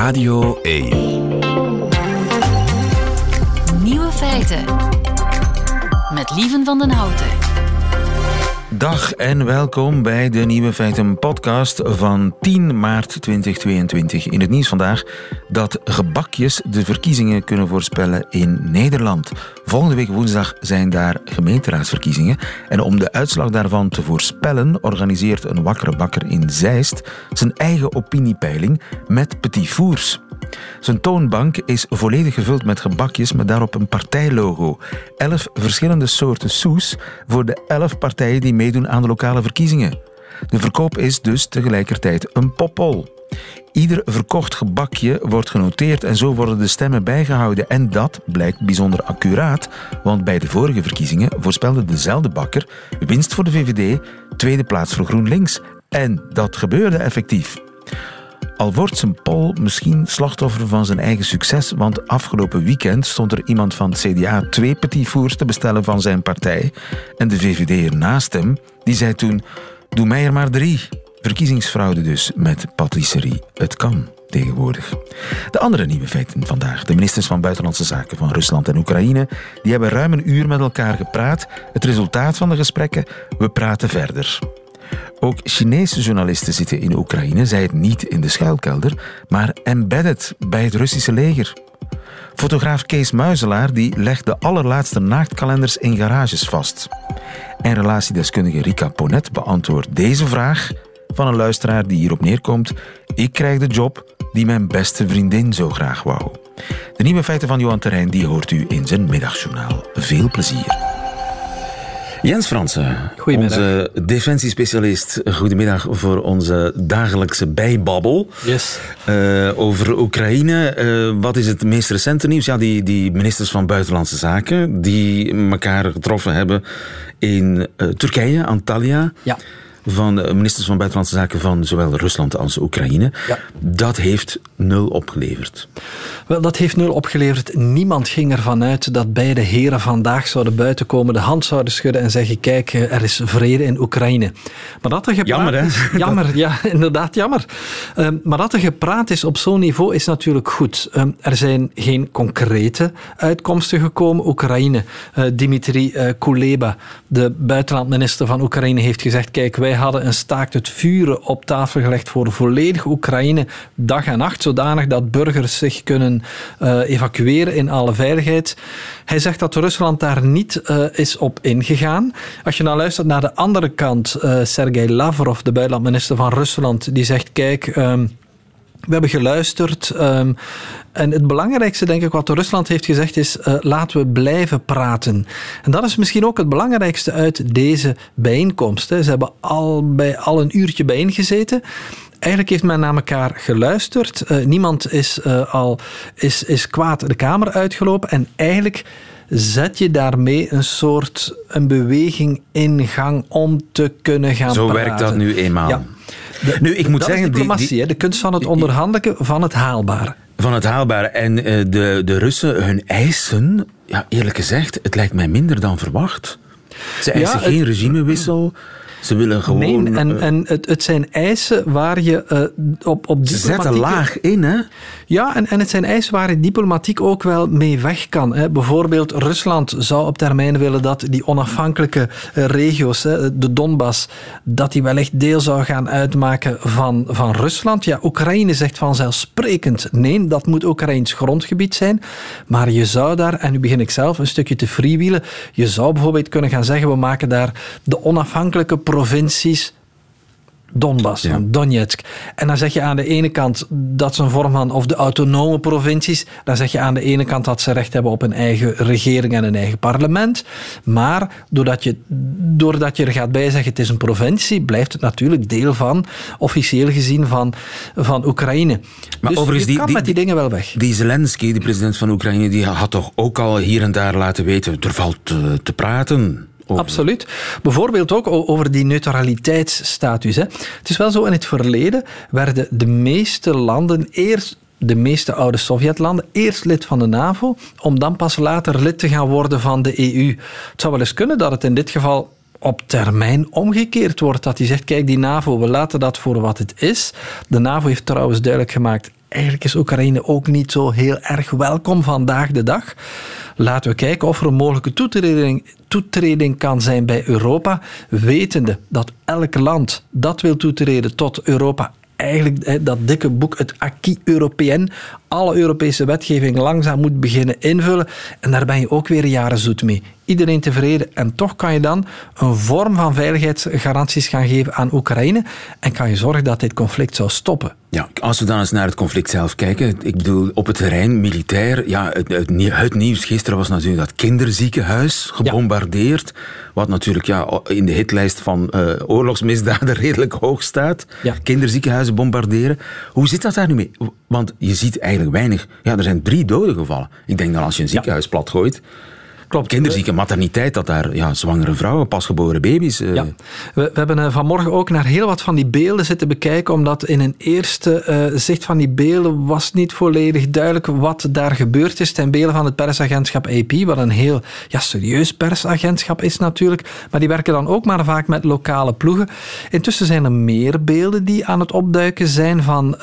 Radio 1. Nieuwe feiten. Met Lieven van den Houten. Dag en welkom bij de Nieuwe Feiten podcast van 10 maart 2022. In het nieuws vandaag dat gebakjes de verkiezingen kunnen voorspellen in Nederland. Volgende week woensdag zijn daar gemeenteraadsverkiezingen. En om de uitslag daarvan te voorspellen, organiseert een wakkere bakker in Zeist zijn eigen opiniepeiling met petit fours. Zijn toonbank is volledig gevuld met gebakjes met daarop een partijlogo. Elf verschillende soorten soes voor de elf partijen die meedoen aan de lokale verkiezingen. De verkoop is dus tegelijkertijd een poppol. Ieder verkocht gebakje wordt genoteerd en zo worden de stemmen bijgehouden. En dat blijkt bijzonder accuraat, want bij de vorige verkiezingen voorspelde dezelfde bakker winst voor de VVD, tweede plaats voor GroenLinks. En dat gebeurde effectief. Al wordt zijn Paul misschien slachtoffer van zijn eigen succes, want afgelopen weekend stond er iemand van het CDA twee petit fours te bestellen van zijn partij. En de VVD naast hem, die zei toen, doe mij er maar drie. Verkiezingsfraude dus met patisserie. Het kan tegenwoordig. De andere nieuwe feiten vandaag. De ministers van Buitenlandse Zaken van Rusland en Oekraïne die hebben ruim een uur met elkaar gepraat. Het resultaat van de gesprekken? We praten verder. Ook Chinese journalisten zitten in Oekraïne, zij het niet in de schuilkelder, maar embedded bij het Russische leger. Fotograaf Kees Muizelaar die legt de allerlaatste naaktkalenders in garages vast. En relatiedeskundige Rika Ponet beantwoordt deze vraag van een luisteraar die hierop neerkomt. Ik krijg de job die mijn beste vriendin zo graag wou. De nieuwe feiten van Johan Terrein die hoort u in zijn middagjournaal. Veel plezier. Jens Fransen, onze defensiespecialist. Goedemiddag voor onze dagelijkse bijbabbel. Yes. Uh, over Oekraïne. Uh, wat is het meest recente nieuws? Ja, die, die ministers van Buitenlandse Zaken die elkaar getroffen hebben in uh, Turkije, Antalya. Ja van de ministers van Buitenlandse Zaken van zowel Rusland als Oekraïne. Ja. Dat heeft nul opgeleverd. Wel, dat heeft nul opgeleverd. Niemand ging ervan uit dat beide heren vandaag zouden buiten komen, de hand zouden schudden en zeggen: Kijk, er is vrede in Oekraïne. Maar dat er gepraat jammer, hè? Is, jammer, ja, inderdaad, jammer. Um, maar dat er gepraat is op zo'n niveau is natuurlijk goed. Um, er zijn geen concrete uitkomsten gekomen. Oekraïne, uh, Dimitri uh, Kuleba, de buitenlandminister van Oekraïne, heeft gezegd: Kijk, wij hadden een staakt het vuren op tafel gelegd voor volledig Oekraïne, dag en nacht, zodanig dat burgers zich kunnen uh, evacueren in alle veiligheid. Hij zegt dat Rusland daar niet uh, is op ingegaan. Als je nou luistert naar de andere kant, uh, Sergei Lavrov, de buitenlandminister van Rusland, die zegt: kijk. Um, we hebben geluisterd. Um, en het belangrijkste, denk ik, wat Rusland heeft gezegd is: uh, laten we blijven praten. En dat is misschien ook het belangrijkste uit deze bijeenkomst. Hè. Ze hebben al, bij, al een uurtje bijeengezeten. Eigenlijk heeft men naar elkaar geluisterd. Uh, niemand is uh, al is, is kwaad de kamer uitgelopen. En eigenlijk zet je daarmee een soort een beweging in gang om te kunnen gaan Zo praten. werkt dat nu eenmaal. Ja. De, nu, ik moet dat zeggen, is diplomatie, die, die, de kunst van het onderhandelen van het haalbare. Van het haalbare. En uh, de, de Russen, hun eisen, ja, eerlijk gezegd, het lijkt mij minder dan verwacht. Ze eisen Ja, geen het- regimewissel. Ze willen gewoon... Nee, en, eh, en het, het zijn eisen waar je eh, op, op ze zetten laag in, hè? Ja, en, en het zijn eisen waar je diplomatiek ook wel mee weg kan. Hè. Bijvoorbeeld Rusland zou op termijn willen dat die onafhankelijke eh, regio's, hè, de Donbass, dat die wellicht deel zou gaan uitmaken van, van Rusland. Ja, Oekraïne zegt vanzelfsprekend nee, dat moet Oekraïns grondgebied zijn. Maar je zou daar, en nu begin ik zelf een stukje te freewheelen, je zou bijvoorbeeld kunnen gaan zeggen, we maken daar de onafhankelijke provincies Donbass, Ja. Donetsk. En dan zeg je aan de ene kant dat ze een vorm van, of de autonome provincies, dan zeg je aan de ene kant dat ze recht hebben op een eigen regering en een eigen parlement. Maar doordat je, doordat je er gaat bij zeggen het is een provincie, blijft het natuurlijk deel van, officieel gezien, van, van Oekraïne. Maar dus overigens, je die- kan die- met die dingen wel weg. Die Zelensky, de president van Oekraïne, die had toch ook al hier en daar laten weten, er valt te, te praten. Absoluut. Bijvoorbeeld ook over die neutraliteitsstatus. Hè. Het is wel zo, in het verleden werden de meeste landen eerst de meeste oude Sovjetlanden eerst lid van de NAVO, om dan pas later lid te gaan worden van de EU. Het zou wel eens kunnen dat het in dit geval op termijn omgekeerd wordt. Dat hij zegt, kijk, die NAVO, we laten dat voor wat het is. De NAVO heeft trouwens duidelijk gemaakt, eigenlijk is Oekraïne ook niet zo heel erg welkom vandaag de dag. Laten we kijken of er een mogelijke toetreding, toetreding kan zijn bij Europa, wetende dat elk land dat wil toetreden tot Europa eigenlijk dat dikke boek, het Acquis Européen, alle Europese wetgeving langzaam moet beginnen invullen. En daar ben je ook weer jaren zoet mee. Iedereen tevreden. En toch kan je dan een vorm van veiligheidsgaranties gaan geven aan Oekraïne. En kan je zorgen dat dit conflict zou stoppen. Ja, als we dan eens naar het conflict zelf kijken. Ik bedoel, op het terrein, militair. Ja, het, het, nieuws gisteren was natuurlijk dat kinderziekenhuis gebombardeerd. Wat natuurlijk ja, in de hitlijst van uh, oorlogsmisdaden redelijk hoog staat. Ja. Kinderziekenhuizen bombarderen. Hoe zit dat daar nu mee? Want je ziet eigenlijk weinig. Ja, er zijn drie doden gevallen. Ik denk dat als je een ziekenhuis ja. platgooit Klopt. Kinderzieke materniteit, dat daar ja, zwangere vrouwen, pasgeboren baby's. Uh... Ja. We, we, hebben uh, vanmorgen ook naar heel wat van die beelden zitten bekijken, omdat in een eerste uh, zicht van die beelden was niet volledig duidelijk wat daar gebeurd is. Ten beelden van het persagentschap AP, wat een heel ja, serieus persagentschap is natuurlijk, maar die werken dan ook maar vaak met lokale ploegen. Intussen zijn er meer beelden die aan het opduiken zijn van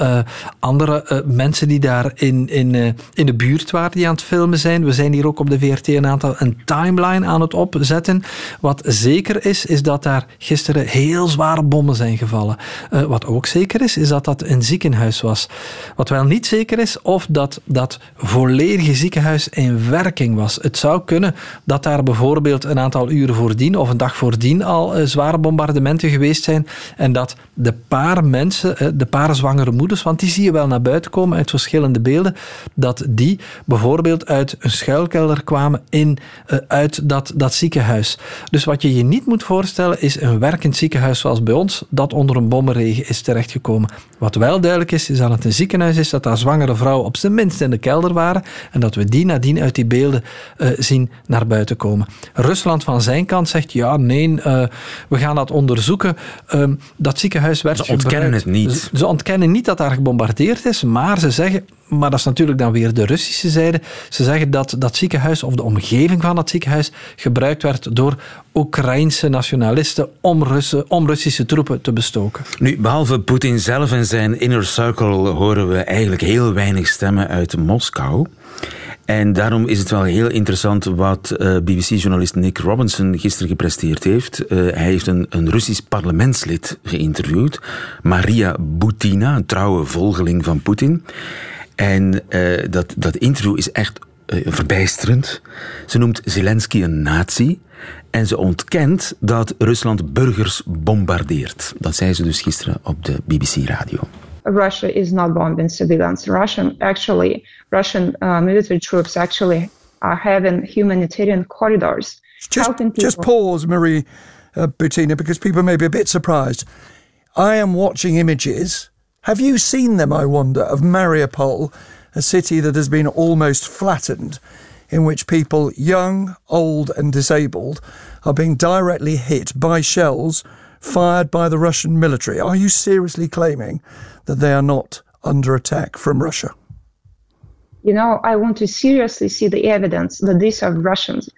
andere mensen die daar in, in, in de buurt waren, die aan het filmen zijn. We zijn hier ook op de VRT een aantal een timeline aan het opzetten. Wat zeker is, is dat daar gisteren heel zware bommen zijn gevallen. Uh, wat ook zeker is, is dat dat een ziekenhuis was. Wat wel niet zeker is, of dat dat volledige ziekenhuis in werking was. Het zou kunnen dat daar bijvoorbeeld een aantal uren voordien of een dag voordien al uh, zware bombardementen geweest zijn en dat de paar mensen, uh, de paar zwangere moeders, want die zie je wel naar buiten komen uit verschillende beelden, dat die bijvoorbeeld uit een schuilkelder kwamen in uit dat, dat ziekenhuis. Dus wat je je niet moet voorstellen is een werkend ziekenhuis zoals bij ons, dat onder een bommenregen is terechtgekomen. Wat wel duidelijk is, is dat het een ziekenhuis is, dat daar zwangere vrouwen op zijn minst in de kelder waren en dat we die nadien uit die beelden uh, zien naar buiten komen. Rusland van zijn kant zegt, ja, nee, uh, we gaan dat onderzoeken. Uh, dat ziekenhuis werd Ze ontkennen het niet. Ze, ze ontkennen niet dat daar gebombardeerd is, maar ze zeggen, maar dat is natuurlijk dan weer de Russische zijde. Ze zeggen dat dat ziekenhuis of de omgeving van dat ziekenhuis gebruikt werd door Oekraïnse nationalisten om, Russen, om Russische troepen te bestoken. Nu, behalve Poetin zelf en zijn inner circle horen we eigenlijk heel weinig stemmen uit Moskou. En daarom is het wel heel interessant wat eh, BBC-journalist Nick Robinson gisteren gepresteerd heeft. Uh, hij heeft een, een Russisch parlementslid geïnterviewd, Maria Butina, een trouwe volgeling van Poetin. En uh, dat, dat interview is echt uh, verbijsterend. Ze noemt Zelensky een nazi. En ze ontkent dat Rusland burgers bombardeert. Dat zei ze dus gisteren op de BBC-radio. Russia is not bombing civilians. Russian actually, Russian uh, military troops actually are having humanitarian corridors. Just, just pause, Marie uh, Butina, because people may be a bit surprised. I am watching images Have you seen them, I wonder, of Mariupol, a city that has been almost flattened, in which people, young, old, and disabled, are being directly hit by shells fired by the Russian military? Are you seriously claiming that they are not under attack from Russia? You know, I want to seriously see the evidence that these are Russians.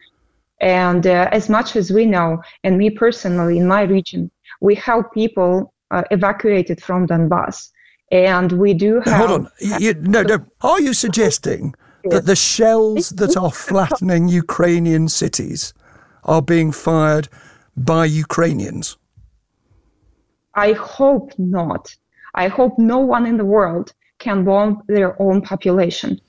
And uh, as much as we know, and me personally in my region, we help people uh, evacuated from Donbass. And we do have. Hold on. You, no, no. Are you suggesting that the shells that are flattening Ukrainian cities are being fired by Ukrainians? I hope not. I hope no one in the world can bomb their own population.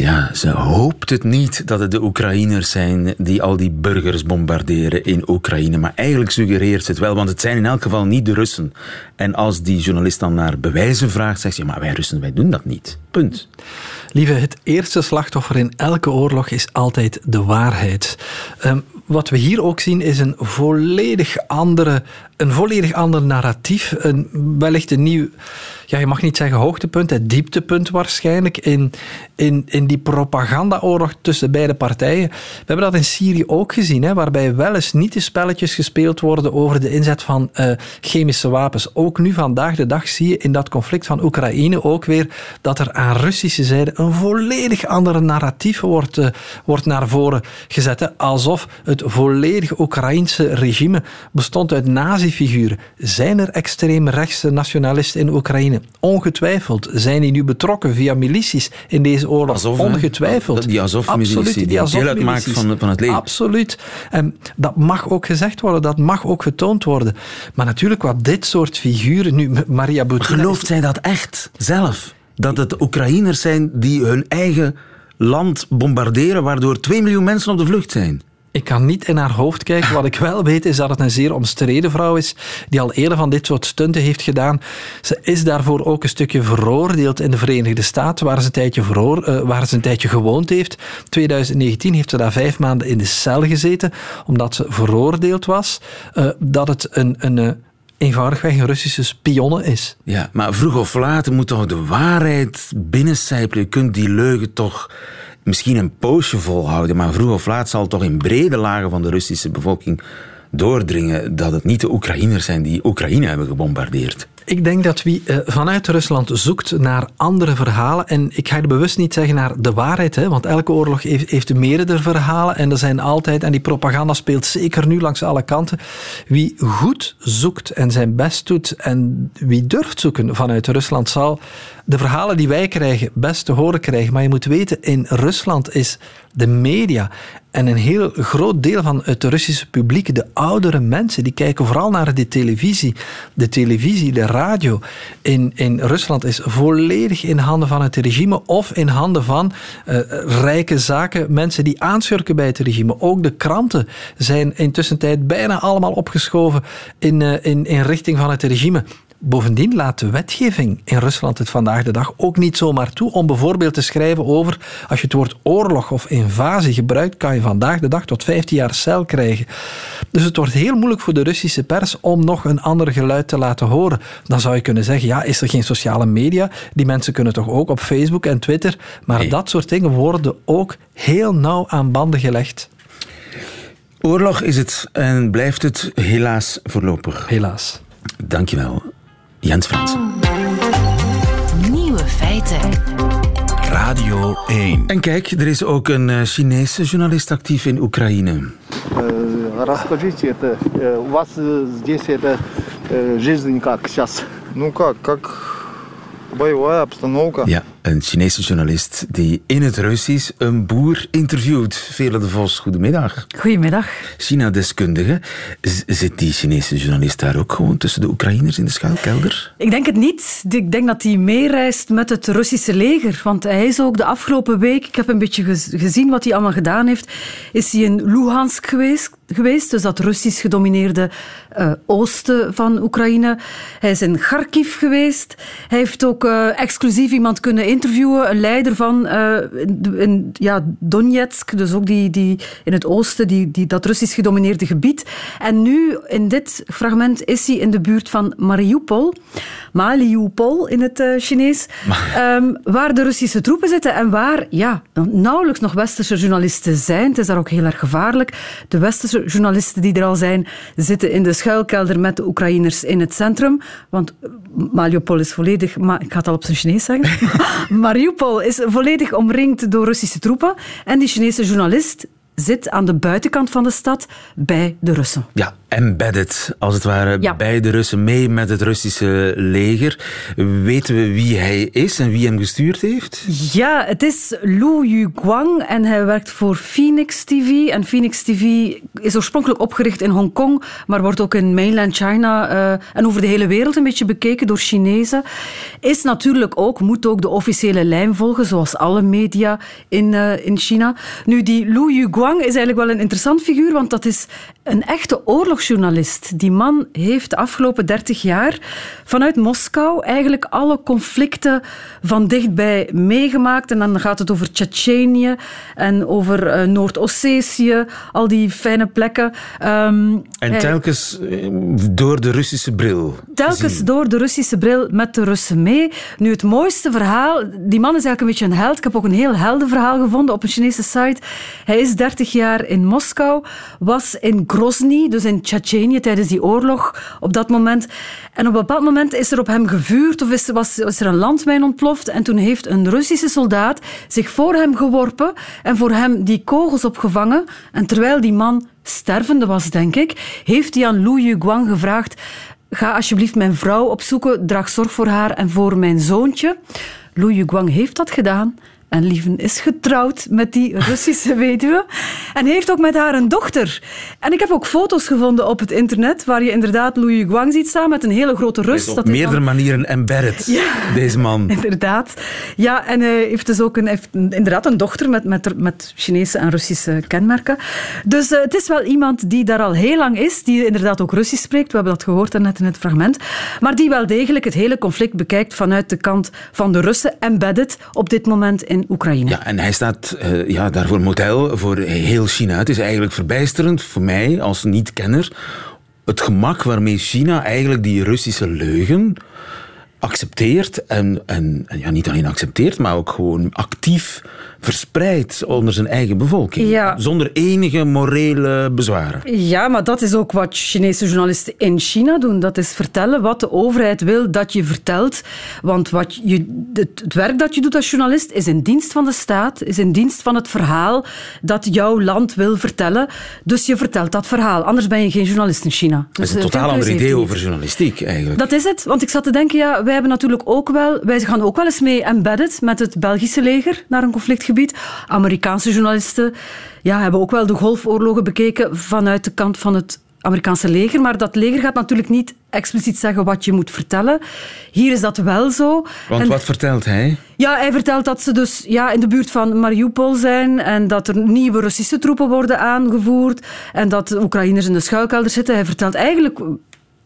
Ja, ze hoopt het niet dat het de Oekraïners zijn die al die burgers bombarderen in Oekraïne. Maar eigenlijk suggereert ze het wel, want het zijn in elk geval niet de Russen. En als die journalist dan naar bewijzen vraagt, zegt ze: maar wij Russen, wij doen dat niet. Punt. Lieve, het eerste slachtoffer in elke oorlog is altijd de waarheid. Um, wat we hier ook zien is een volledig andere een volledig ander narratief. Een, wellicht een nieuw, ja, je mag niet zeggen hoogtepunt, het dieptepunt waarschijnlijk in, in, in die propagandaoorlog tussen beide partijen. We hebben dat in Syrië ook gezien, hè, waarbij wel eens niet de spelletjes gespeeld worden over de inzet van uh, chemische wapens. Ook nu vandaag de dag zie je in dat conflict van Oekraïne ook weer dat er aan Russische zijde een volledig andere narratief wordt, uh, wordt naar voren gezet. Alsof het volledige Oekraïnse regime bestond uit Zijn er extreemrechtse nationalisten in Oekraïne? Ongetwijfeld. Zijn die nu betrokken via milities in deze oorlog? Azov, hè? Ongetwijfeld. Die Azov-militie, Absoluut, die deel uitmaakt Azov-milities. van- van het leger. Absoluut. En dat mag ook gezegd worden, dat mag ook getoond worden. Maar natuurlijk, wat dit soort figuren nu, Maria Butina... Gelooft zij dat echt zelf? Dat het Oekraïners zijn die hun eigen land bombarderen, waardoor 2 miljoen mensen op de vlucht zijn? Ik kan niet in haar hoofd kijken. Wat ik wel weet is dat het een zeer omstreden vrouw is, die al eerder van dit soort stunten heeft gedaan. Ze is daarvoor ook een stukje veroordeeld in de Verenigde Staten, waar ze een tijdje, veroor, eh, waar ze een tijdje gewoond heeft. 2019 heeft ze daar vijf maanden in de cel gezeten, omdat ze veroordeeld was eh, dat het een, een eh, eenvoudigweg een Russische spionne is. Ja, maar vroeg of laat moet toch de waarheid binnencijpelen. Je kunt die leugen toch misschien een poosje volhouden, maar vroeg of laat zal toch in brede lagen van de Russische bevolking doordringen dat het niet de Oekraïners zijn die Oekraïne hebben gebombardeerd. Ik denk dat wie eh, vanuit Rusland zoekt naar andere verhalen, en ik ga er bewust niet zeggen naar de waarheid, hè, want elke oorlog heeft, heeft meerdere verhalen en er zijn altijd, en die propaganda speelt zeker nu langs alle kanten, wie goed zoekt en zijn best doet en wie durft zoeken vanuit Rusland zal de verhalen die wij krijgen best te horen krijgen. Maar je moet weten, in Rusland is de media en een heel groot deel van het Russische publiek, de oudere mensen, die kijken vooral naar de televisie. De televisie, de radio in, in Rusland is volledig in handen van het regime of in handen van eh, rijke zaken, mensen die aanschurken bij het regime. Ook de kranten zijn intussen tijd bijna allemaal opgeschoven in, eh, in, in richting van het regime. Bovendien laat de wetgeving in Rusland het vandaag de dag ook niet zomaar toe om bijvoorbeeld te schrijven over, als je het woord oorlog of invasie gebruikt, kan je vandaag de dag tot 15 jaar cel krijgen. Dus het wordt heel moeilijk voor de Russische pers om nog een ander geluid te laten horen. Dan zou je kunnen zeggen, ja, is er geen sociale media? Die mensen kunnen toch ook op Facebook en Twitter? Maar Nee. dat soort dingen worden ook heel nauw aan banden gelegd. Oorlog is het en blijft het helaas voorlopig. Helaas. Dankjewel, Jens Frans. Nieuwe feiten. Radio 1. En kijk, er is ook een eh, Chinese journalist actief in Oekraïne. Э, Расскажите, это, э, у вас э, здесь это э, жизнь как сейчас? Ну как, как боевая обстановка. Ja, een Chinese journalist die in het Russisch een boer interviewt. Vele de Vos, goedemiddag. Goedemiddag. China-deskundige. Zit die Chinese journalist daar ook gewoon tussen de Oekraïners in de schuilkelder? Ik denk het niet. Ik denk dat hij meereist met het Russische leger. Want hij is ook de afgelopen week, ik heb een beetje gez- gezien wat hij allemaal gedaan heeft, is hij in Luhansk geweest. geweest dus dat Russisch gedomineerde eh, oosten van Oekraïne. Hij is in Kharkiv geweest. Hij heeft ook eh, exclusief iemand kunnen interviewen, een leider van eh, in, ja, Donetsk, dus ook die, die in het oosten, die, die, dat Russisch gedomineerde gebied. En nu, in dit fragment, is hij in de buurt van Mariupol. Mariupol in het eh, Chinees. Ehm, waar de Russische troepen zitten en waar ja, nauwelijks nog westerse journalisten zijn. Het is daar ook heel erg gevaarlijk. De westerse journalisten die er al zijn, zitten in de schuilkelder met de Oekraïners in het centrum. Want Mariupol is volledig... Maar ik ga het al op zijn Chinees zeggen. Mariupol is volledig omringd door Russische troepen. En die Chinese journalist zit aan de buitenkant van de stad bij de Russen. Ja, embedded, als het ware, Ja. bij de Russen, mee met het Russische leger. Weten we wie hij is en wie hem gestuurd heeft? Ja, het is Lu Yuguang en hij werkt voor Phoenix TV. En Phoenix TV is oorspronkelijk opgericht in Hongkong, maar wordt ook in mainland China eh, en over de hele wereld een beetje bekeken door Chinezen. Is natuurlijk ook, moet ook de officiële lijn volgen, zoals alle media in, eh, in China. Nu, die Lu Yuguang is eigenlijk wel een interessant figuur, want dat is een echte oorlogsjournalist. Die man heeft de afgelopen 30 jaar vanuit Moskou eigenlijk alle conflicten van dichtbij meegemaakt. En dan gaat het over Tsjetsjenië en over eh, Noord-Ossetië, al die fijne plekken. Ehm, En hij- telkens eh, door de Russische bril. Telkens door de Russische bril met de Russen mee. Nu, het mooiste verhaal... Die man is eigenlijk een beetje een held. Ik heb ook een heel heldenverhaal gevonden op een Chinese site. Hij is 30 jaar in Moskou, was in Grozny, dus in Tsjetsjenië tijdens die oorlog op dat moment. En op een bepaald moment is er op hem gevuurd of is, was, er een landmijn ontploft. En toen heeft een Russische soldaat zich voor hem geworpen en voor hem die kogels opgevangen. En terwijl die man stervende was, denk ik, heeft hij aan Lu Yuguang gevraagd ga alsjeblieft mijn vrouw opzoeken, draag zorg voor haar en voor mijn zoontje. Lu Yuguang heeft dat gedaan. En Lieven is getrouwd met die Russische weduwe. En heeft ook met haar een dochter. En ik heb ook foto's gevonden op het internet. waar je inderdaad Louis Guang ziet staan met een hele grote rust. Op meerdere manieren embedded, ja, deze man. Inderdaad. Ja, en hij heeft dus ook een, heeft inderdaad een dochter met, met, met Chinese en Russische kenmerken. Dus uh, het is wel iemand die daar al heel lang is. die inderdaad ook Russisch spreekt. We hebben dat gehoord net in het fragment. Maar die wel degelijk het hele conflict bekijkt vanuit de kant van de Russen. Embedded op dit moment in Oekraïne. Ja, en hij staat uh, ja, daarvoor model voor heel China. Het is eigenlijk verbijsterend voor mij als niet-kenner het gemak waarmee China eigenlijk die Russische leugen accepteert en, en, en ja, niet alleen accepteert, maar ook gewoon actief verspreid onder zijn eigen bevolking. Zonder enige morele bezwaren. Ja, maar dat is ook wat Chinese journalisten in China doen. Dat is vertellen wat de overheid wil dat je vertelt. Want wat je, het, werk dat je doet als journalist is in dienst van de staat, is in dienst van het verhaal dat jouw land wil vertellen. Dus je vertelt dat verhaal. Anders ben je geen journalist in China. dat is een dus, eh, totaal ander idee over journalistiek eigenlijk. Dat is het. Want ik zat te denken, ja, wij hebben natuurlijk ook wel, wij gaan ook wel eens mee embedded met het Belgische leger naar een conflictgebied Amerikaanse journalisten ja, hebben ook wel de golfoorlogen bekeken vanuit de kant van het Amerikaanse leger. Maar dat leger gaat natuurlijk niet expliciet zeggen wat je moet vertellen. Hier is dat wel zo. Want wat vertelt hij? Ja, hij vertelt dat ze dus ja, in de buurt van Mariupol zijn en dat er nieuwe Russische troepen worden aangevoerd en dat de Oekraïners in de schuilkelder zitten. Hij vertelt eigenlijk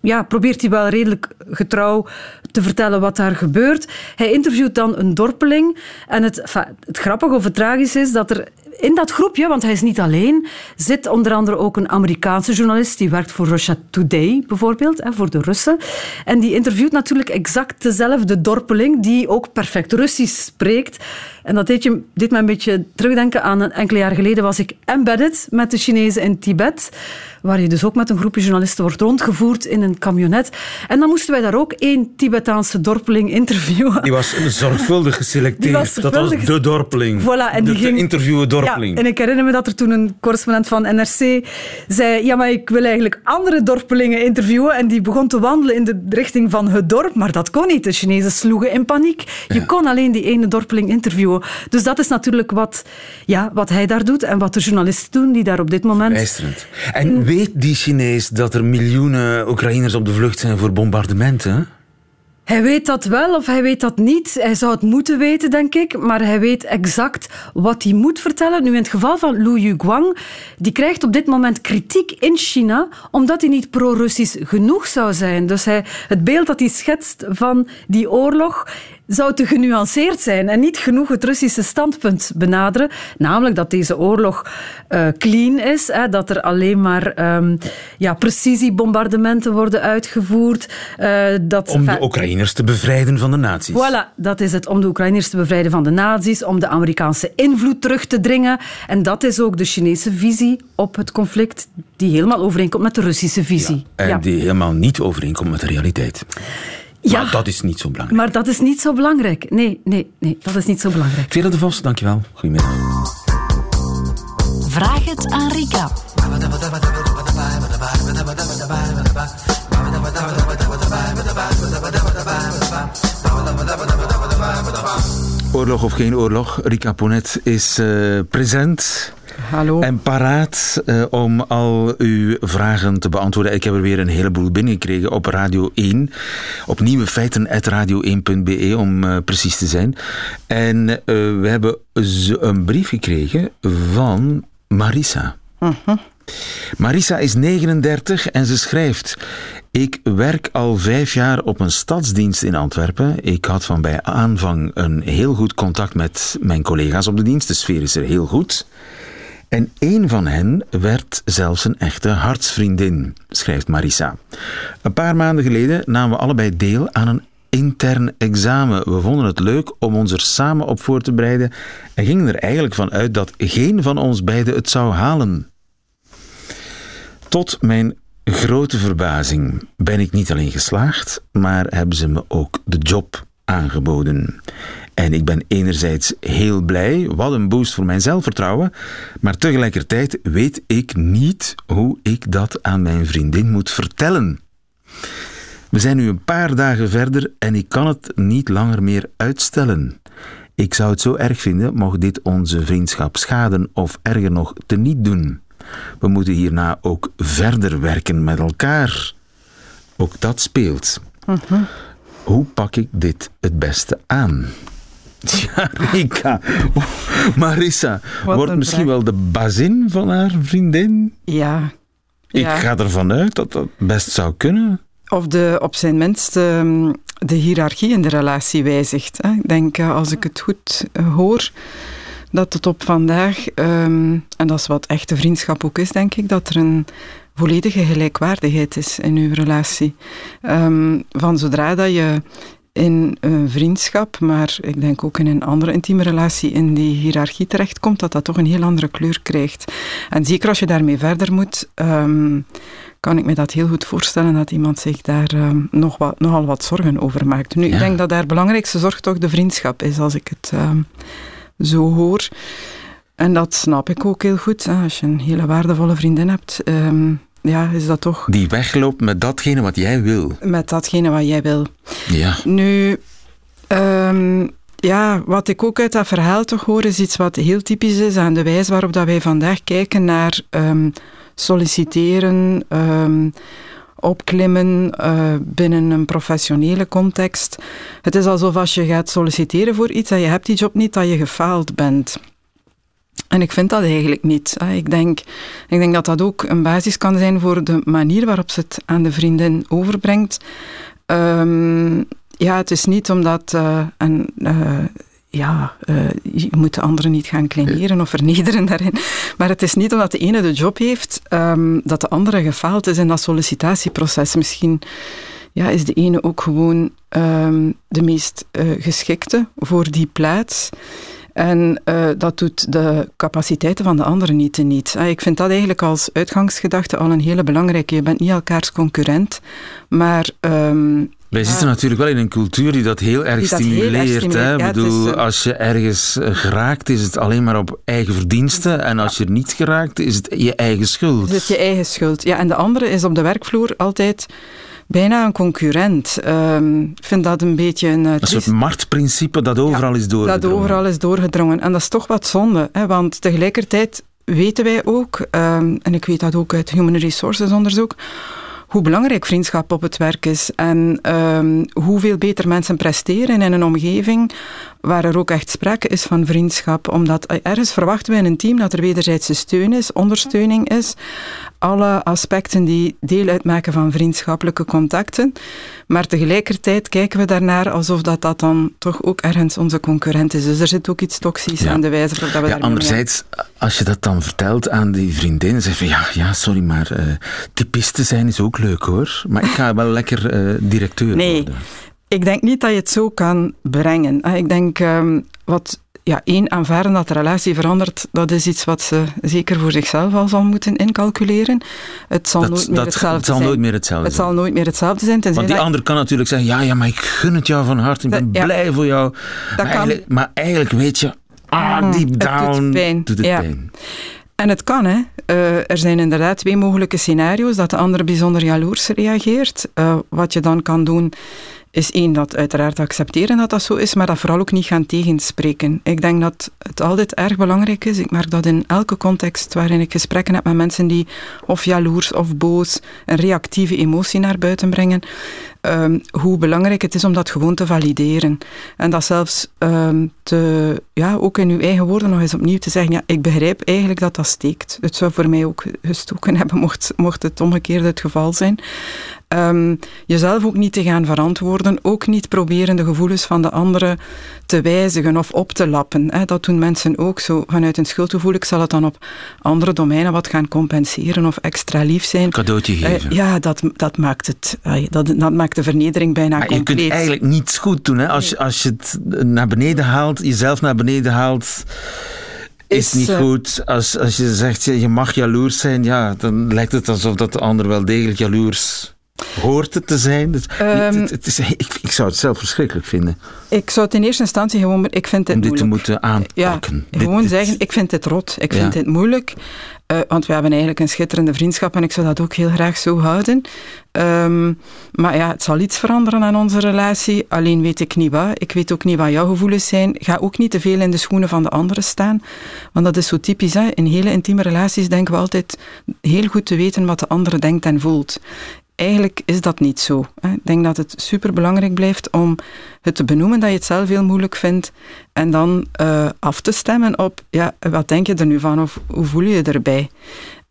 ja, probeert hij wel redelijk getrouw te vertellen wat daar gebeurt. Hij interviewt dan een dorpeling. En het, het grappige of het tragische is dat er in dat groepje, want hij is niet alleen, zit onder andere ook een Amerikaanse journalist die werkt voor Russia Today bijvoorbeeld, voor de Russen. En die interviewt natuurlijk exact dezelfde dorpeling die ook perfect Russisch spreekt. En dat deed, je, deed me een beetje terugdenken aan enkele jaar geleden was ik embedded met de Chinezen in Tibet, waar je dus ook met een groepje journalisten wordt rondgevoerd in een camionet. En dan moesten wij daar ook één Tibetaanse dorpeling interviewen. Die was zorgvuldig geselecteerd. Dat was de dorpeling. Voilà, en die ging... interviewen dorpeling. Ja, en ik herinner me dat er toen een correspondent van NRC zei ja, maar ik wil eigenlijk andere dorpelingen interviewen. En die begon te wandelen in de richting van het dorp, maar dat kon niet. De Chinezen sloegen in paniek. Je kon alleen die ene dorpeling interviewen. Dus dat is natuurlijk wat, ja, wat hij daar doet en wat de journalisten doen die daar op dit moment... Bijsterend. En weet die Chinees dat er miljoenen Oekraïners op de vlucht zijn voor bombardementen? Hij weet dat wel of hij weet dat niet. Hij zou het moeten weten, denk ik. Maar hij weet exact wat hij moet vertellen. Nu, in het geval van Lu Yuguang, die krijgt op dit moment kritiek in China omdat hij niet pro-Russisch genoeg zou zijn. Dus hij, het beeld dat hij schetst van die oorlog zou te genuanceerd zijn en niet genoeg het Russische standpunt benaderen. Namelijk dat deze oorlog uh, clean is, hè, dat er alleen maar um, ja, precisiebombardementen worden uitgevoerd. Uh, dat, om de Oekraïners te bevrijden van de nazi's. Voilà, dat is het. Om de Oekraïners te bevrijden van de nazi's, om de Amerikaanse invloed terug te dringen. En dat is ook de Chinese visie op het conflict, die helemaal overeenkomt met de Russische visie. Ja, en die helemaal niet overeenkomt met de realiteit. Ja, maar dat is niet zo belangrijk. Maar dat is niet zo belangrijk. Nee, nee, nee, dat is niet zo belangrijk. Vera de Vos, dankjewel. Goedemiddag. Vraag het aan Rika. Oorlog of geen oorlog, Rika Ponet is uh, present. Hallo. En paraat uh, om al uw vragen te beantwoorden. Ik heb er weer een heleboel binnengekregen op Radio 1. Op nieuwe feiten radio1.be om uh, precies te zijn. En we hebben een brief gekregen van Marisa. -huh. Marisa is 39 en ze schrijft: Ik werk al vijf jaar op een stadsdienst in Antwerpen. Ik had van bij aanvang een heel goed contact met mijn collega's op de dienst. De sfeer is er heel goed. En een van hen werd zelfs een echte hartsvriendin, schrijft Marisa. Een paar maanden geleden namen we allebei deel aan een intern examen. We vonden het leuk om ons er samen op voor te bereiden en gingen er eigenlijk van uit dat geen van ons beiden het zou halen. Tot mijn grote verbazing ben ik niet alleen geslaagd, maar hebben ze me ook de job aangeboden. En ik ben enerzijds heel blij, wat een boost voor mijn zelfvertrouwen, maar tegelijkertijd weet ik niet hoe ik dat aan mijn vriendin moet vertellen. We zijn nu een paar dagen verder en ik kan het niet langer meer uitstellen. Ik zou het zo erg vinden mocht dit onze vriendschap schaden of erger nog teniet doen. We moeten hierna ook verder werken met elkaar. Ook dat speelt. Mhm. Hoe pak ik dit het beste aan? Ja, Rika. Marissa Wat wordt misschien vraag. wel de bazin van haar vriendin. Ja. Ik Ja. ga ervan uit dat dat best zou kunnen. Of de, op zijn minst ehm, de hiërarchie in de relatie wijzigt. Hè. Ik denk, eh, als ik het goed eh, hoor, dat het op vandaag, ehm, en dat is wat echte vriendschap ook is, denk ik, dat er een volledige gelijkwaardigheid is in uw relatie. Ehm, van zodra dat je in een vriendschap, maar ik denk ook in een andere intieme relatie, in die hiërarchie terechtkomt, dat dat toch een heel andere kleur krijgt. En zeker als je daarmee verder moet, ehm, kan ik me dat heel goed voorstellen dat iemand zich daar nog wat, nogal wat zorgen over maakt. Nu, Ja. ik denk dat daar belangrijkste zorg toch de vriendschap is, als ik het zo hoor. En dat snap ik ook heel goed. Als je een hele waardevolle vriendin hebt, ehm, ja, is dat toch Die wegloopt met datgene wat jij wil. met datgene wat jij wil. Ja. Nu, ehm, ja, wat ik ook uit dat verhaal toch hoor, is iets wat heel typisch is aan de wijze waarop dat wij vandaag kijken naar ehm, solliciteren, opklimmen eh, binnen een professionele context. Het is alsof als je gaat solliciteren voor iets en je hebt die job niet, dat je gefaald bent. En ik vind dat eigenlijk niet. Ik denk, ik denk dat dat ook een basis kan zijn voor de manier waarop ze het aan de vriendin overbrengt. Ehm, ja, het is niet omdat eh, ja, eh, je moet de andere niet gaan kleineren of vernederen daarin. Maar het is niet omdat de ene de job heeft, ehm, dat de andere gefaald is in dat sollicitatieproces. Misschien ja, is de ene ook gewoon ehm, de meest eh, geschikte voor die plaats. En eh, dat doet de capaciteiten van de anderen niet teniet. Ah, ik vind dat eigenlijk als uitgangsgedachte al een hele belangrijke. Je bent niet elkaars concurrent, maar ehm, Wij zitten natuurlijk wel in een cultuur die dat heel erg dat heel erg stimuleert. hè. stimuleert. Ja, bedoel, eh, als je ergens eh, geraakt, is het alleen maar op eigen verdiensten. En als je er niet geraakt, is het je eigen schuld. is het je eigen schuld. Ja, en de andere is op de werkvloer altijd bijna een concurrent. Ehm, ik vind dat een beetje een... eh, Een soort marktprincipe dat overal is doorgedrongen. Dat overal is doorgedrongen. En dat is toch wat zonde, hè? want tegelijkertijd weten wij ook, ehm, en ik weet dat ook uit Human Resources onderzoek, hoe belangrijk vriendschap op het werk is en ehm, hoeveel beter mensen presteren in een omgeving waar er ook echt sprake is van vriendschap. Omdat ergens verwachten wij in een team dat er wederzijdse steun is, ondersteuning is, alle aspecten die deel uitmaken van vriendschappelijke contacten. Maar tegelijkertijd kijken we daarnaar alsof dat, dat dan toch ook ergens onze concurrent is. Dus er zit ook iets toxisch Ja. aan de wijze waarop dat we Ja, anderzijds, als je dat dan vertelt aan die vriendin, zeg je van ja, ja sorry, maar eh typiste zijn is ook leuk hoor. Maar ik ga wel lekker eh, directeur Nee, worden. Ik denk niet dat je het zo kan brengen. Ah, Ik denk, ehm, wat ja, één, aanvaarden dat de relatie verandert, dat is iets wat ze zeker voor zichzelf al zal moeten incalculeren. Het zal Dat, nooit meer dat hetzelfde het zal zijn. nooit meer hetzelfde het zijn. zal nooit meer hetzelfde zijn. Want die ander kan natuurlijk zeggen, ja, ja, maar ik gun het jou van harte, ik ben Dat- ja. blij voor jou. Maar eigenlijk, maar eigenlijk weet je, ah, Mm, deep het down doet pijn. doet het Ja. pijn. En het kan, hè. Eh, er zijn inderdaad twee mogelijke scenario's. Dat de ander bijzonder jaloers reageert. Eh, wat je dan kan doen, is één, dat uiteraard accepteren dat dat zo is, maar dat vooral ook niet gaan tegenspreken. Ik denk dat het altijd erg belangrijk is. Ik merk dat in elke context waarin ik gesprekken heb met mensen die of jaloers of boos een reactieve emotie naar buiten brengen, ehm, hoe belangrijk het is om dat gewoon te valideren. En dat zelfs ehm, te, ja, ook in uw eigen woorden nog eens opnieuw te zeggen, ja, ik begrijp eigenlijk dat dat steekt. Het zou voor mij ook gestoken hebben, mocht, mocht het omgekeerd het geval zijn. Ehm, jezelf ook niet te gaan verantwoorden, ook niet proberen de gevoelens van de anderen te wijzigen of op te lappen. Hè. Dat doen mensen ook zo. Vanuit een schuldgevoel, ik zal het dan op andere domeinen wat gaan compenseren of extra lief zijn. Cadeautje Eh, geven. ja, dat, dat, maakt het, dat, dat maakt de vernedering bijna Maar je compleet. kunt eigenlijk niets goed doen. Hè? Als, je, als je het naar beneden haalt, jezelf naar beneden haalt. is, niet eh, goed. Als, als je zegt je je mag jaloers zijn, ja, dan lijkt het alsof dat de ander wel degelijk jaloers hoort het te zijn. Ehm, het, het is, ik, ik zou het zelf verschrikkelijk vinden Ik zou het in eerste instantie gewoon, ik vind dit om dit te moeten aanpakken. Dit- Gewoon dit- zeggen, ik vind dit rot, ik Ja. vind dit moeilijk. Eh, want we hebben eigenlijk een schitterende vriendschap en ik zou dat ook heel graag zo houden. Ehm, maar ja, het zal iets veranderen aan onze relatie. Alleen weet ik niet wat. Ik weet ook niet wat jouw gevoelens zijn. Ga ook niet te veel in de schoenen van de anderen staan. Want dat is zo typisch. Hè? In hele intieme relaties denken we altijd heel goed te weten wat de andere denkt en voelt. Eigenlijk is dat niet zo. Ik denk dat het superbelangrijk blijft om het te benoemen dat je het zelf heel moeilijk vindt en dan eh, af te stemmen op, ja, wat denk je er nu van of hoe voel je je erbij?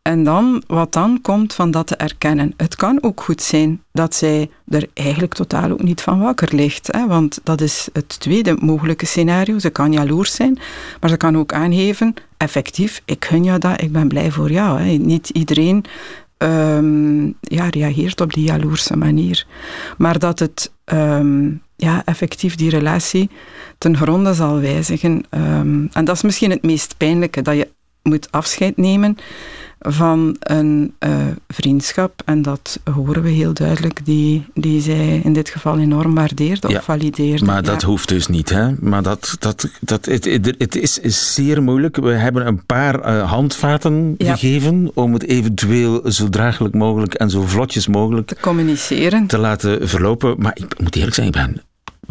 En dan, wat dan komt van dat te erkennen. Het kan ook goed zijn dat zij er eigenlijk totaal ook niet van wakker ligt. Hè? Want dat is het tweede mogelijke scenario. Ze kan jaloers zijn, maar ze kan ook aangeven, effectief, ik gun jou dat, ik ben blij voor jou. Hè? Niet iedereen ehm, ja, reageert op die jaloerse manier. Maar dat het ehm, ja, effectief die relatie ten gronde zal wijzigen. ehm, en dat is misschien het meest pijnlijke, dat je moet afscheid nemen van een eh, vriendschap. En dat horen we heel duidelijk, die, die zij in dit geval enorm waardeerde Ja, of valideerde. Maar dat Ja. hoeft dus niet, hè? Maar dat, dat, dat, het, het, is, is zeer moeilijk. We hebben een paar eh, handvaten Ja. gegeven om het eventueel zo draaglijk mogelijk en zo vlotjes mogelijk te communiceren. te laten verlopen. Maar ik moet eerlijk zijn, ik ben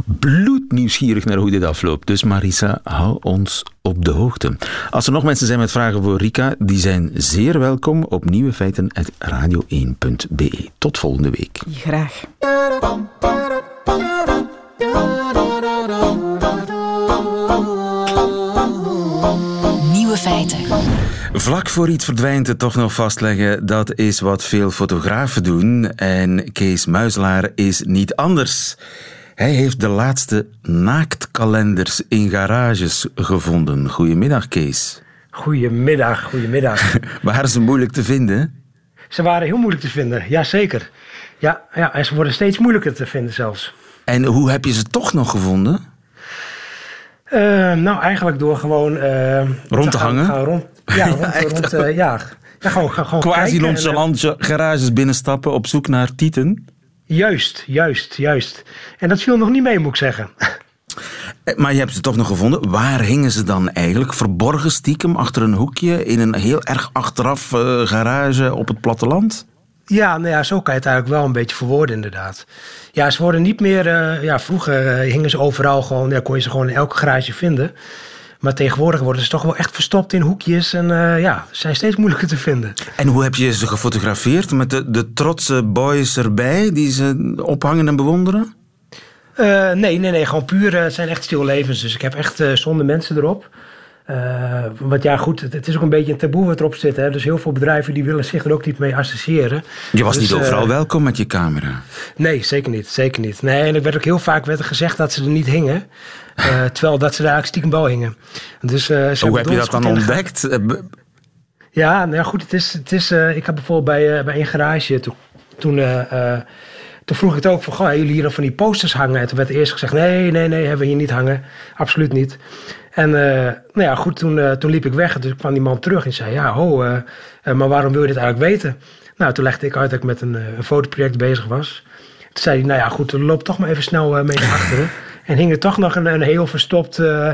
bloednieuwsgierig naar hoe dit afloopt. Dus Marisa, hou ons op de hoogte. Als er nog mensen zijn met vragen voor Rika, die zijn zeer welkom op nieuwe feiten radio1.be. Tot volgende week. Graag. Nieuwe feiten. Vlak voor iets verdwijnt het toch nog vastleggen, dat is wat veel fotografen doen. En Kees Muiselaar is niet anders. Hij heeft de laatste naaktkalenders in garages gevonden. Goedemiddag, Kees. Goedemiddag, goedemiddag. Waren ze moeilijk te vinden? ze waren heel moeilijk te vinden, jazeker. Ja, ja, en ze worden steeds moeilijker te vinden zelfs. En hoe heb je ze toch nog gevonden? Eh, nou, eigenlijk door gewoon... eh, Rond te hangen? gaan rond, ja, rond, echt. rond, eh, ja. ja, gewoon, gewoon Quasi kijken en, nonchalante garages binnenstappen op zoek naar tieten? Juist, juist, juist. En dat viel nog niet mee, moet ik zeggen. Eh, Maar je hebt ze toch nog gevonden. Waar hingen ze dan eigenlijk? Verborgen stiekem achter een hoekje in een heel erg achteraf eh, garage op het platteland? Ja, nou ja, zo kan je het eigenlijk wel een beetje verwoorden, inderdaad. Ja, ze worden niet meer... eh, ja, vroeger hingen ze overal gewoon... Ja, kon je ze gewoon in elke garage vinden. Maar tegenwoordig worden ze toch wel echt verstopt in hoekjes. En eh, ja, ze zijn steeds moeilijker te vinden. En hoe heb je ze gefotografeerd? Met de, de trotse boys erbij die ze ophangen en bewonderen? Eh, nee, nee, nee. Gewoon puur. eh, het zijn echt stillevens. Dus ik heb echt zonder mensen erop. Eh, want ja, goed, het, is ook een beetje een taboe wat erop zit. Hè? Dus heel veel bedrijven die willen zich er ook niet mee associëren. Je was Dus, niet overal eh, welkom met je camera. Nee, zeker niet. Zeker niet. Nee, en er werd ook heel vaak werd er gezegd dat ze er niet hingen. eh, terwijl dat ze daar eigenlijk stiekem wel hingen. Dus, Hoe heb je dat dan ontdekt? Ja, nou ja, goed. Het is, het is, ik heb bijvoorbeeld bij, bij een garage toen. Toen, toen vroeg ik het ook van, goh, jullie hier nog van die posters hangen? En toen werd eerst gezegd, nee, nee, nee, hebben we hier niet hangen. Absoluut niet. En eh, nou ja, goed, toen, eh, toen liep ik weg. Dus kwam die man terug en zei, ja, ho, eh, maar waarom wil je dit eigenlijk weten? Nou, toen legde ik uit dat ik met een, een fotoproject bezig was. Toen zei hij, nou ja, goed, loop toch maar even snel mee naar achteren. En hing er toch nog een, een heel verstopt eh,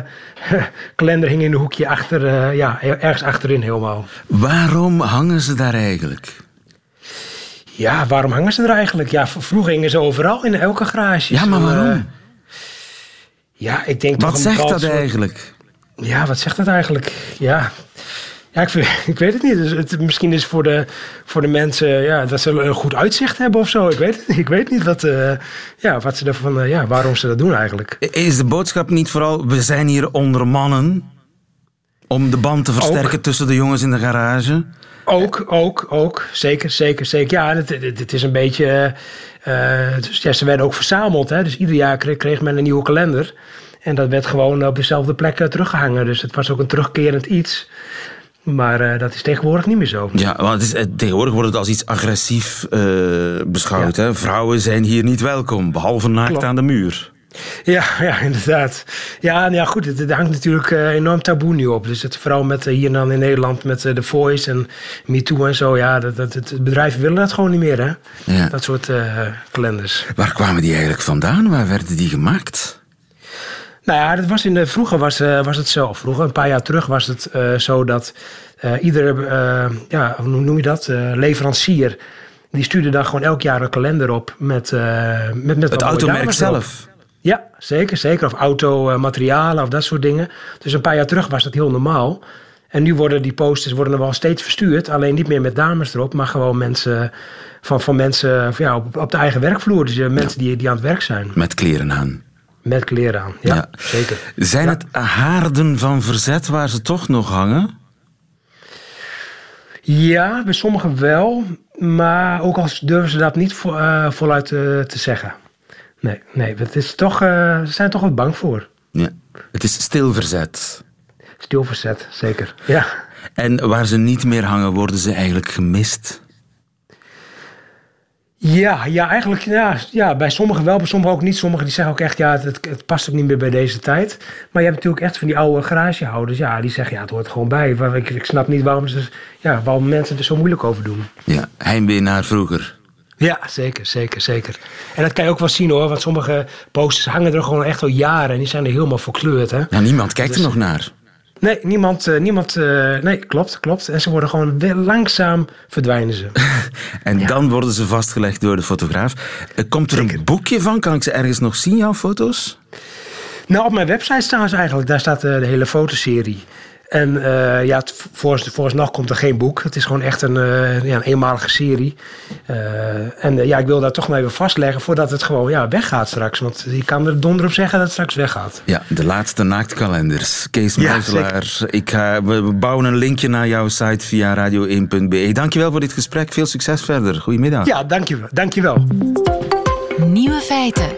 kalender hing in een hoekje achter, ja, ergens achterin helemaal. waarom hangen ze daar eigenlijk? Ja, waarom hangen ze er eigenlijk? Ja, vroeger hingen ze overal in elke garage. Ja, maar eh, waarom? ja, ik denk toch Wat zegt dat soort- eigenlijk? Ja, wat zegt dat eigenlijk? Ja, ja ik, vind- ik weet het niet. Dus het, misschien is voor de, voor de mensen ja, dat ze een goed uitzicht hebben of zo. Ik weet. Ik weet niet wat, eh, ja, wat ze ervan, eh, ja, waarom ze dat doen eigenlijk. Is de boodschap niet vooral, we zijn hier onder mannen om de band te versterken Ook. tussen de jongens in de garage? Ook, ook, ook. Zeker, zeker, zeker. Ja, het, het, het is een beetje... dus ja, ze werden ook verzameld. Hè? Dus ieder jaar kreeg, kreeg men een nieuwe kalender. En dat werd gewoon op dezelfde plek eh, teruggehangen. Dus het was ook een terugkerend iets. Maar dat is tegenwoordig niet meer zo. Ja, want het is, tegenwoordig wordt het als iets agressief beschouwd. Hè? Vrouwen zijn hier niet welkom, behalve naakt Klopt. aan de muur. Ja, ja, inderdaad. Ja, nou ja, goed, het, het hangt natuurlijk eh, enorm taboe nu op. Dus het, vooral met, eh, hier dan in Nederland met uh, The Voice en MeToo en zo. Ja, dat, dat, het, bedrijven willen dat gewoon niet meer, hè? Ja. Dat soort uh, kalenders. Waar kwamen die eigenlijk vandaan? Waar werden die gemaakt? Nou ja, dat was in de, vroeger was, was het zo. Vroeger, een paar jaar terug, was het zo dat iedere, ja, hoe noem je dat, leverancier... Die stuurde dan gewoon elk jaar een kalender op met... met, met het automerk zelf? Ja, zeker, zeker. Of automaterialen of dat soort dingen. Dus een paar jaar terug was dat heel normaal. En nu worden die posters worden er wel steeds verstuurd. Alleen niet meer met dames erop, maar gewoon mensen van, van mensen ja, op, op de eigen werkvloer. Dus mensen die, die aan het werk zijn. Met kleren aan. Met kleren aan, ja, zeker. Zijn het haarden van verzet waar ze toch nog hangen? Ja, bij sommigen wel. Maar ook al durven ze dat niet vo, uh, voluit uh, te zeggen. Nee, nee het is toch, uh, ze zijn toch wat bang voor. Ja. Het is stilverzet. Stilverzet, zeker. Ja. En waar ze niet meer hangen, worden ze eigenlijk gemist? Ja, ja eigenlijk ja, ja, bij sommigen wel, bij sommigen ook niet. Sommigen die zeggen ook echt, ja, het, het, past ook niet meer bij deze tijd. Maar je hebt natuurlijk echt van die oude garagehouders, ja, die zeggen, ja, het hoort gewoon bij. Ik, ik snap niet waarom, ze, ja, waarom mensen er zo moeilijk over doen. Ja, heimwee naar vroeger. Ja, zeker, zeker, zeker. En dat kan je ook wel zien hoor, want sommige posters hangen er gewoon echt al jaren en die zijn er helemaal verkleurd. Hè? Ja, niemand kijkt er nog naar. Nee, niemand, uh, niemand uh, nee, klopt, klopt. En ze worden gewoon langzaam verdwijnen ze. en ja. dan worden ze vastgelegd door de fotograaf. Uh, komt er zeker. een boekje van? Kan ik ze ergens nog zien, jouw foto's? Nou, op mijn website staan ze eigenlijk. Daar staat de hele fotoserie. En uh, ja, vooralsnog komt er geen boek. Het is gewoon echt een, uh, ja, een eenmalige serie. Uh, en ja, ik wil dat toch maar even vastleggen voordat het gewoon ja, weggaat straks. Want je kan er donder op zeggen dat het straks weggaat. Ja, de laatste naaktkalenders. Kees Muizelaar, ja, ik ga, we bouwen een linkje naar jouw site via radio1.be. Dankjewel voor dit gesprek. Veel succes verder. Goedemiddag. Ja, dankjewel. dankjewel. Nieuwe feiten.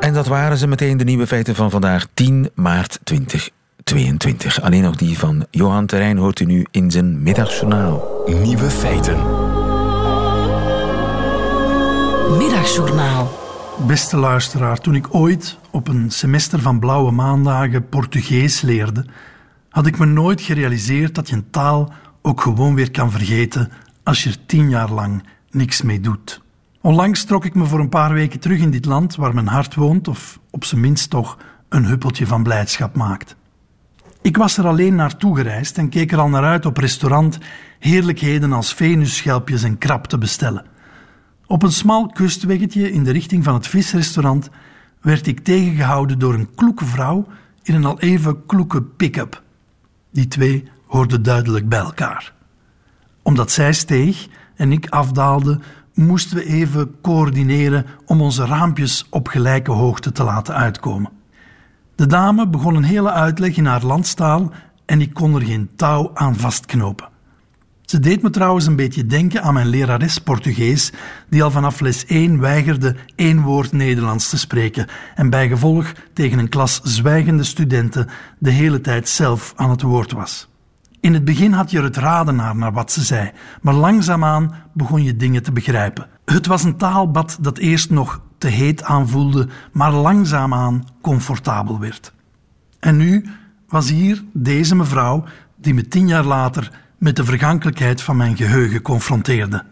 En dat waren ze meteen de nieuwe feiten van vandaag, 10 maart 20. 22. Alleen nog die van Johan Terrein hoort u nu in zijn middagjournaal. Nieuwe feiten. Middagjournaal. Beste luisteraar, toen ik ooit op een semester van blauwe maandagen Portugees leerde, had ik me nooit gerealiseerd dat je een taal ook gewoon weer kan vergeten als je er tien jaar lang niks mee doet. Onlangs trok ik me voor een paar weken terug in dit land waar mijn hart woont, of op zijn minst toch een huppeltje van blijdschap maakt. Ik was er alleen naartoe gereisd en keek er al naar uit op restaurant heerlijkheden als venusschelpjes en krab te bestellen. Op een smal kustweggetje in de richting van het visrestaurant werd ik tegengehouden door een kloeke vrouw in een al even kloeke pick-up. Die twee hoorden duidelijk bij elkaar. Omdat zij steeg en ik afdaalde, moesten we even coördineren om onze raampjes op gelijke hoogte te laten uitkomen. De dame begon een hele uitleg in haar landstaal en ik kon er geen touw aan vastknopen. Ze deed me trouwens een beetje denken aan mijn lerares Portugees, die al vanaf les 1 weigerde één woord Nederlands te spreken en bijgevolg tegen een klas zwijgende studenten de hele tijd zelf aan het woord was. In het begin had je het raden naar, naar wat ze zei, maar langzaamaan begon je dingen te begrijpen. Het was een taalbad dat eerst nog te heet aanvoelde, maar langzaamaan comfortabel werd. En nu was hier deze mevrouw die me tien jaar later met de vergankelijkheid van mijn geheugen confronteerde.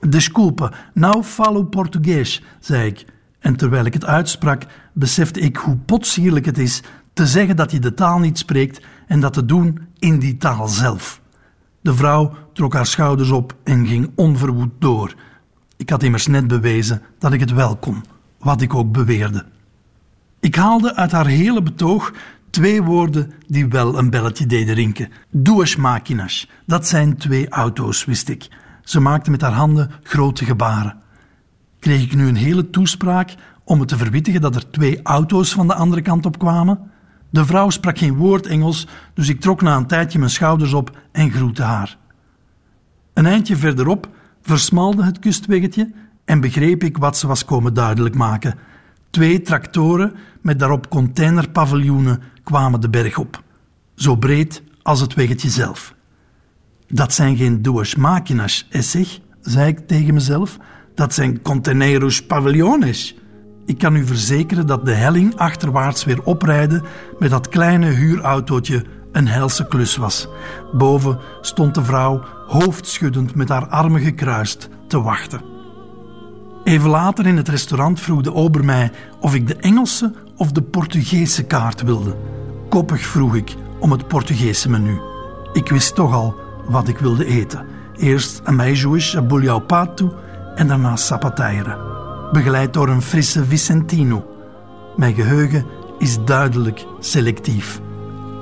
Desculpa, nou falo Portugees, zei ik. En terwijl ik het uitsprak, besefte ik hoe potsierlijk het is te zeggen dat je de taal niet spreekt en dat te doen in die taal zelf. De vrouw trok haar schouders op en ging onverwoed door. Ik had immers net bewezen dat ik het wel kon, wat ik ook beweerde. Ik haalde uit haar hele betoog twee woorden die wel een belletje deden rinken. Duas máquinas, dat zijn twee auto's, wist ik. Ze maakte met haar handen grote gebaren. Kreeg ik nu een hele toespraak om me te verwittigen dat er twee auto's van de andere kant op kwamen? De vrouw sprak geen woord Engels, dus ik trok na een tijdje mijn schouders op en groette haar. Een eindje verderop versmalde het kustweggetje en begreep ik wat ze was komen duidelijk maken. Twee tractoren met daarop containerpaviljoenen kwamen de berg op, zo breed als het weggetje zelf. Dat zijn geen duas máquinas, zeg, zei ik tegen mezelf. Dat zijn containeros paviljones. Ik kan u verzekeren dat de helling achterwaarts weer oprijden met dat kleine huurautootje een helse klus was. Boven stond de vrouw hoofdschuddend met haar armen gekruist te wachten. Even later in het restaurant vroeg de ober mij of ik de Engelse of de Portugese kaart wilde. Koppig vroeg ik om het Portugese menu. Ik wist toch al wat ik wilde eten. Eerst een meijuish, een bouillon pato en daarna sapataire. Begeleid door een frisse Vicentino. Mijn geheugen is duidelijk selectief.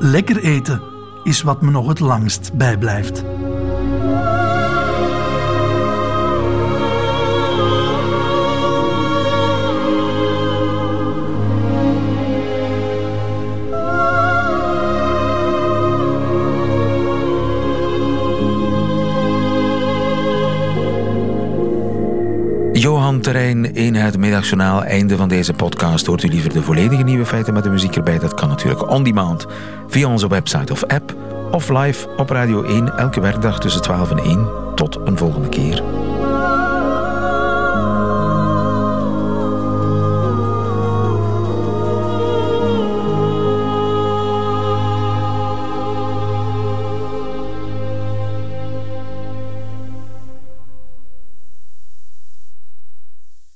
Lekker eten is wat me nog het langst bijblijft. Terrein in het middagjournaal. Einde van deze podcast. Hoort u liever de volledige nieuwe feiten met de muziek erbij? Dat kan natuurlijk on demand via onze website of app of live op Radio 1 elke werkdag tussen 12 en 1. Tot een volgende keer.